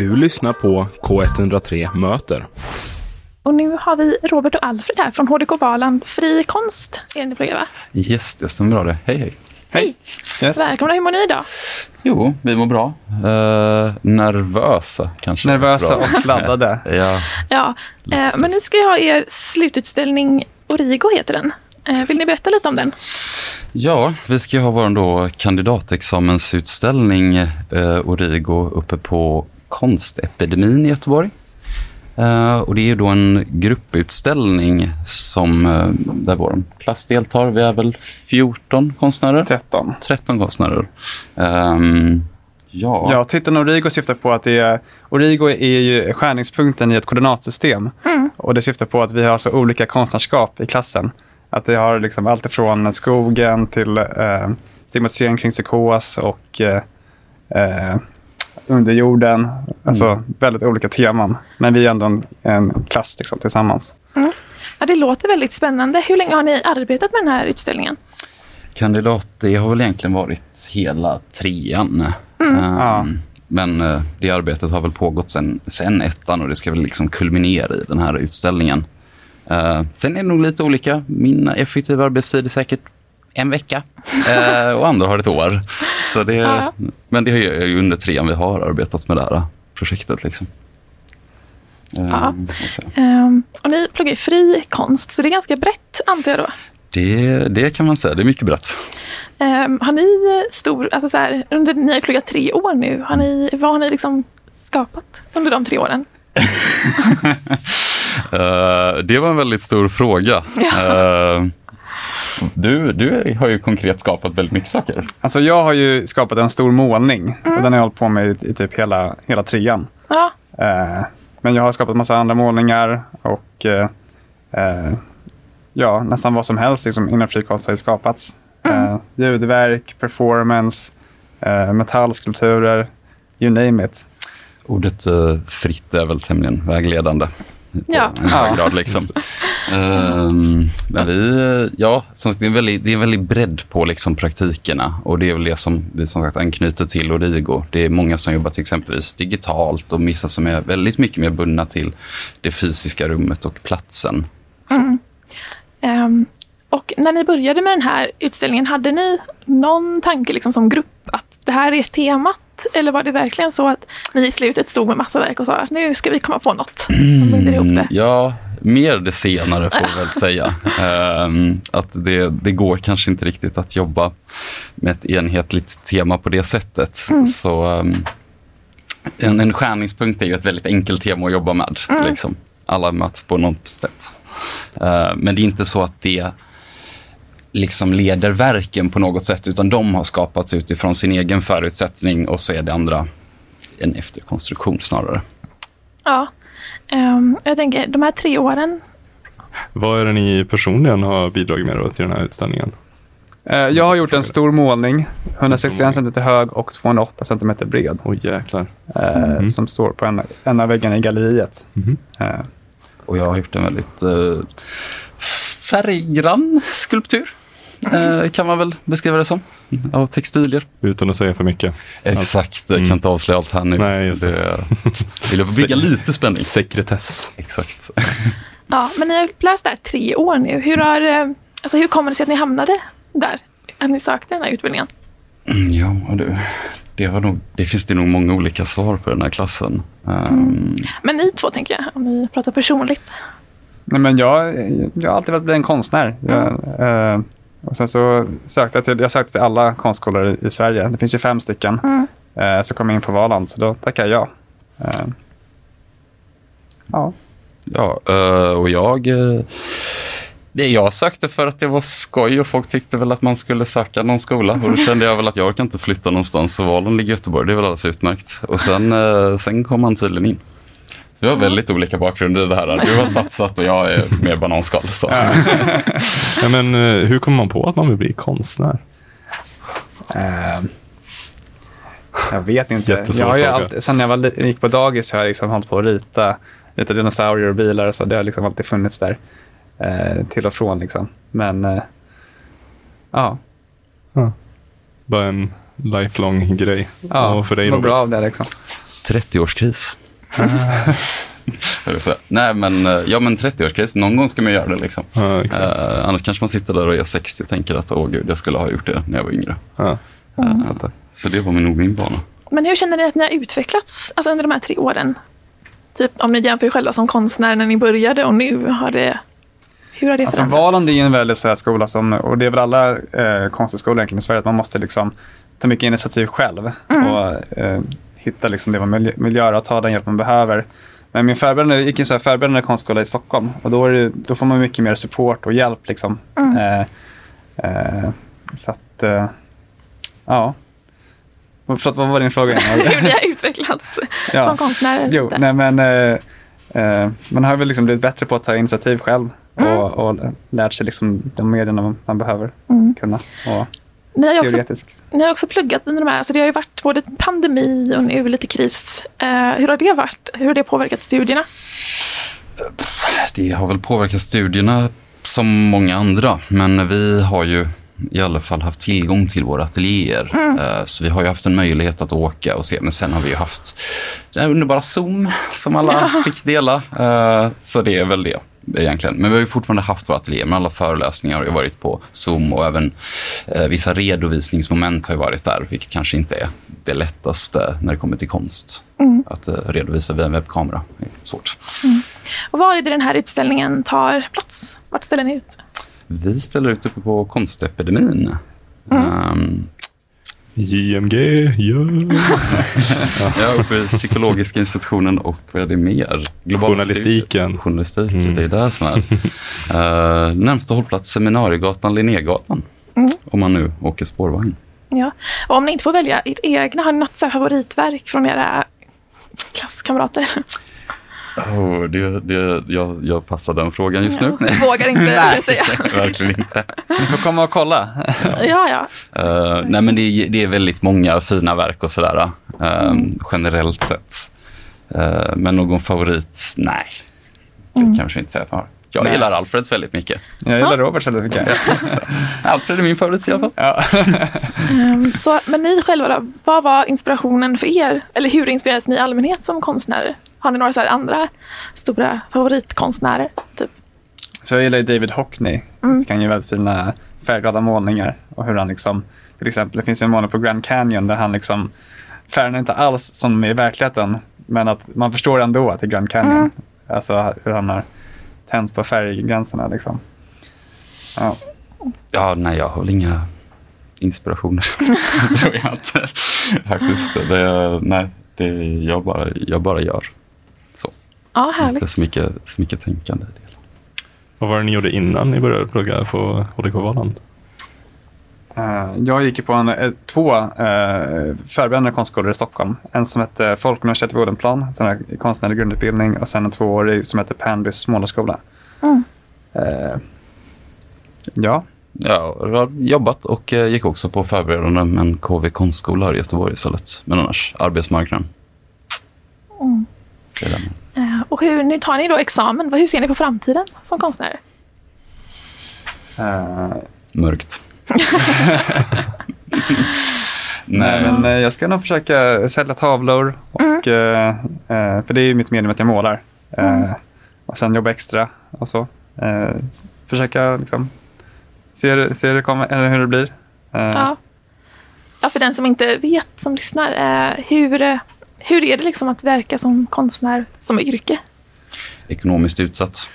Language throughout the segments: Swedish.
Du lyssnar på K103 Möter. Och nu har vi Robert och Alfred här från HDK Valand Fri konst. Är ni pluggar va? Yes, det stämmer bra det. Hej, hej. Hej! Yes. Välkomna, hur mår ni idag? Jo, vi mår bra. Eh, nervösa kanske. Nervösa och laddade. ja, Ja, eh, men ni ska ju ha er slututställning Origo heter den. Eh, vill ni berätta lite om den? ja, vi ska ju ha vår då kandidatexamensutställning eh, Origo uppe på Konstepidemin i Göteborg. Eh, och det är ju då en grupputställning som, eh, där vår klass deltar. Vi är väl 14 konstnärer? 13. 13 konstnärer. Ehm, ja. Ja, titeln Origo syftar på att det är, Origo är ju skärningspunkten i ett koordinatsystem. Och det syftar på att vi har så olika konstnärskap i klassen. Att det har liksom allt ifrån skogen till eh, stigmatisering kring psykos och eh, eh, underjorden. Alltså väldigt olika teman. Men vi är ändå en, en klass liksom, tillsammans. Ja, det låter väldigt spännande. Hur länge har ni arbetat med den här utställningen? Kandidat, det har väl egentligen varit hela trean. Ehm, Ja. Men eh, det arbetet har väl pågått sen, sen ettan och det ska väl liksom kulminera i den här utställningen. Eh, sen är det nog lite olika. Min effektiva arbetstid är säkert en vecka eh, och andra har ett år. Så det, Ja. Men det är ju under trean vi har arbetat med det här projektet. Liksom. Ja. Ehm, och ni pluggar ju fri konst, så det är ganska brett antar jag då. Det, det kan man säga, det är mycket brett. Ehm, har ni stor, alltså så här, under, ni har pluggat tre år nu, har ni, vad har ni liksom skapat under de tre åren? Eh, det var en väldigt stor fråga. Eh, du, du har ju konkret skapat väldigt mycket saker. Alltså jag har ju skapat en stor målning. Och den har jag hållit på med i, i typ hela, hela trean. Ja, Eh, men jag har skapat massa andra målningar och eh, eh, ja, nästan vad som helst liksom, inom frikonst har ju skapats. Eh, ljudverk, performance, eh, metallskulpturer, you name it. Ordet eh, fritt är väl tämligen vägledande. Ja. En hög Ja, grad liksom. Ehm, men vi, ja, som sagt, det är en väldigt, det är väldigt bredd på liksom praktikerna och det är väl det som vi som sagt anknyter till Origo. Det är många som jobbar till exempelvis digitalt och vissa som är väldigt mycket mer bundna till det fysiska rummet och platsen. Ehm, och när ni började med den här utställningen, hade ni någon tanke liksom som grupp att det här är temat? Eller var det verkligen så att ni i slutet stod med massa verk och sa att nu ska vi komma på något som binder ihop det? Ja, mer det senare får vi väl säga. Ehm, att det, det går kanske inte riktigt att jobba med ett enhetligt tema på det sättet. Så ehm, en, en skärningspunkt är ju ett väldigt enkelt tema att jobba med. Liksom. Alla möts på något sätt. Ehm, men det är inte så att det liksom leder verken på något sätt, utan de har skapats utifrån sin egen förutsättning och så är det andra en efterkonstruktion snarare. Ja. Ehm, jag tänker, de här tre åren, Vad är det ni personligen har bidragit med då till den här utställningen? Eh, jag har gjort en stor målning, 161 cm hög och 208 cm bred. Oj jäklar. eh, Mhm. Som står på en, en av väggarna i galleriet. Mhm. Eh, Och jag har gjort en väldigt eh, färggrann skulptur. Eh, kan man väl beskriva det som. Av textilier. Utan att säga för mycket. Exakt, jag kan Mm. inte avslöja allt här nu. Nej, just det. vill jag bygga lite spänning. Sekretess. Exakt. ja, men ni har läst där tre år nu. Hur, har, eh, alltså, hur kommer det sig att ni hamnade där? Att ni sökte den här utbildningen? Mm, Ja, du. Det, var nog, det finns det nog många olika svar på den här klassen. Um, Men ni två tänker jag, om ni pratar personligt. nej, men jag, jag har alltid velat bli en konstnär. Jag, eh, och sen så sökte jag till, jag sökte till alla konstskolor i, i Sverige. Det finns ju fem stycken. Mm. Eh, så kom jag in på Valand, så då tackade jag ja. Eh, ja. Ja, eh, och jag... eh, Jag sökte för att det var skoj och folk tyckte väl att man skulle söka någon skola. Och då kände jag väl att jag kan inte flytta någonstans. Så valen ligger i Göteborg, det är väl alldeles utmärkt. Och sen, eh, sen kom han tydligen in. Vi har väldigt olika bakgrunder i det här. Du har satsat och jag är mer bananskal. Så. Ja, men, eh, hur kommer man på att man vill bli konstnär? Eh, jag vet inte. Jag har alltid, sen jag var, gick på dagis har jag liksom hållit på att rita, rita dinosaurier och bilar. Så det har liksom alltid funnits där. Eh, till och från liksom. Men eh, ja, Bara en lifelong grej. ja och för dig mår Robert? bra av det liksom. 30-årskris. Nej, men, eh, ja, men 30-årskris, någon gång ska man göra det. Liksom. Ja, exakt. Eh, annars kanske man sitter där och är 60 och tänker att åh gud, jag skulle ha gjort det när jag var yngre. Ja. Eh, så det var nog min bana. Men hur känner ni att ni har utvecklats alltså under de här tre åren? Typ om ni jämför er själva som konstnär när ni började och nu. Har det, hur har det Alltså? Valand är ju en väldigt så här skola som, och det är väl alla eh, konstskolor egentligen i Sverige, att man måste liksom ta mycket initiativ själv och eh, hitta liksom det man vill, göra och ta den hjälp man behöver. Men min förberedande, gick en så här förberedande konstskola i Stockholm och då, är det, då får man mycket mer support och hjälp. Liksom. Eh, eh, så att, eh, ja. Förlåt, vad var din fråga? hur ni har utvecklats Ja. som konstnärer. Jo, nej men eh, eh, man har väl liksom blivit bättre på att ta initiativ själv och, och lärt sig liksom de medierna man, man behöver Mm. kunna. Och Ni har också, ni har också pluggat under de här, alltså det har ju varit både pandemi och nu lite kris. Eh, hur har det varit? Hur har det påverkat studierna? Det har väl påverkat studierna som många andra, men vi har ju i alla fall haft tillgång till våra ateljéer. Eh, Så vi har ju haft en möjlighet att åka och se, men sen har vi ju haft den här underbara Zoom som alla fick dela. Eh, Så det är väl det egentligen. Men vi har ju fortfarande haft våra ateljéer, men alla föreläsningar har varit på Zoom och även eh, vissa redovisningsmoment har ju varit där, vilket kanske inte är det lättaste när det kommer till konst. Att eh, redovisa via en webbkamera är svårt. Och var är det den här utställningen tar plats? Vart ställer ni ut? Vi ställer ut uppe på Konstepidemin. Ehm, JMG, ja. ja, uppe i psykologiska institutionen och vad är det mer? Global Journalistiken. studie- Journalistik, Mm. det är där som är. Uh, närmsta hållplats Seminariegatan, Linnégatan. Om man nu åker spårvagn. Ja. Och om ni inte får välja ert egna, har ni något favoritverk från era klasskamrater? Oh, det, det, jag, jag passar den frågan just nu. Ja, vågar inte säga. Verkligen inte. Ni får komma och kolla. Ja, ja. Eh, nej, men det, är- det är väldigt många fina verk och sådär. eh, generellt sett. Eh, men någon favorit? Nej, det kanske inte säga. Jag Jag Nej. gillar Alfreds väldigt mycket. Jag gillar Robert väldigt mycket. Alfred är min favorit i alla fall. Ja. Ehm, så, men ni själva då, vad var inspirationen för er? Eller hur inspirerades ni i allmänhet som konstnärer? Har ni några så här andra stora favoritkonstnärer? Typ? Så jag gillar ju David Hockney. Han kan ge väldigt fina färgglada målningar. Och hur han liksom, till exempel, det finns en målning på Grand Canyon där han liksom, färgerna är inte alls som i verkligheten. Men att man förstår ändå att det är Grand Canyon. Alltså hur han har tänt på färggränserna liksom. Ja. Ja, nej, jag har väl inga inspirationer. tror jag inte. Faktiskt. Det, nej, det, jag, bara, jag bara gör. Ja, Inte härligt. så mycket, så mycket tänkande. i det. Vad var det ni gjorde innan ni började plugga på HDK Valand? Eh, Jag gick på en, eh, två uh, förberedande konstskolor i Stockholm. En som hette Folkuniversitetet vid Odenplan, som är konstnärlig grundutbildning och sen en tvåårig som heter Pernbys målarskola. Mm. Eh, ja, Ja, jag har jobbat och eh, gick också på förberedande men KV konstskola här i Göteborg istället. Men annars arbetsmarknaden. Mm. Och hur, nu tar ni då examen. Hur ser ni på framtiden som konstnärer? eh, Mörkt. nej, men eh, jag ska nog försöka sälja tavlor. Och, eh, eh, för det är ju mitt medium att jag målar. Eh, Och sen jobba extra och så. Eh, försöka liksom se, det- se det komma, eller hur det blir. Eh, Ja. ja, för den som inte vet, som lyssnar, eh, hur, eh, hur är det liksom att verka som konstnär som yrke? Ekonomiskt utsatt.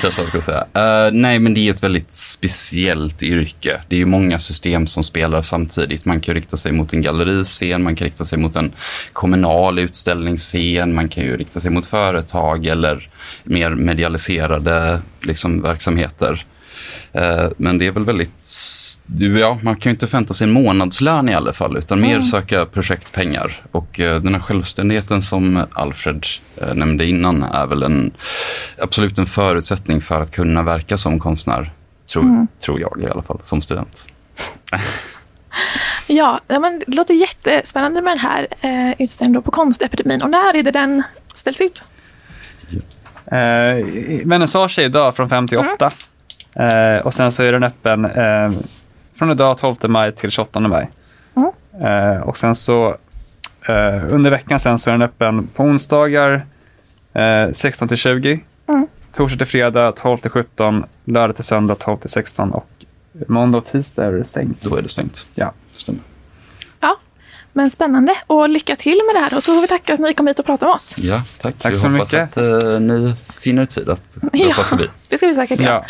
Kanske jag ska säga. Eh, nej, men det är ett väldigt speciellt yrke. Det är ju många system som spelar samtidigt. Man kan rikta sig mot en galleriscen, man kan rikta sig mot en kommunal utställningsscen, man kan ju rikta sig mot företag eller mer medialiserade liksom, verksamheter. Eh, Men det är väl väldigt... Ja, man kan ju inte förvänta sig en månadslön i alla fall, utan mer söka projektpengar. Och eh, den här självständigheten som Alfred eh, nämnde innan är väl en, absolut en förutsättning för att kunna verka som konstnär, tror, tror jag i alla fall, som student. Ja, ja, men det låter jättespännande med den här eh, utställningen på Konstepidemin. Och när är det den ställs ut? Eh, i- vernissage är idag från 5 till 8. Eh, och sen så är den öppen eh, från idag 12 maj till 28 maj. Mm. Eh, och sen så Eh, under veckan sen så är den öppen på onsdagar eh, 16 till 20. Mm. Torsdag till fredag 12 till 17. Lördag till söndag 12 till 16. Och måndag och tisdag är det stängt. Då är det stängt. Ja. Stämmer. Ja, men spännande och lycka till med det här och så får vi tacka att ni kom hit och pratade med oss. Ja, tack. Tack Vi så hoppas mycket. att eh, ni finner tid att Ja. förbi. Det ska vi säkert göra. Ja.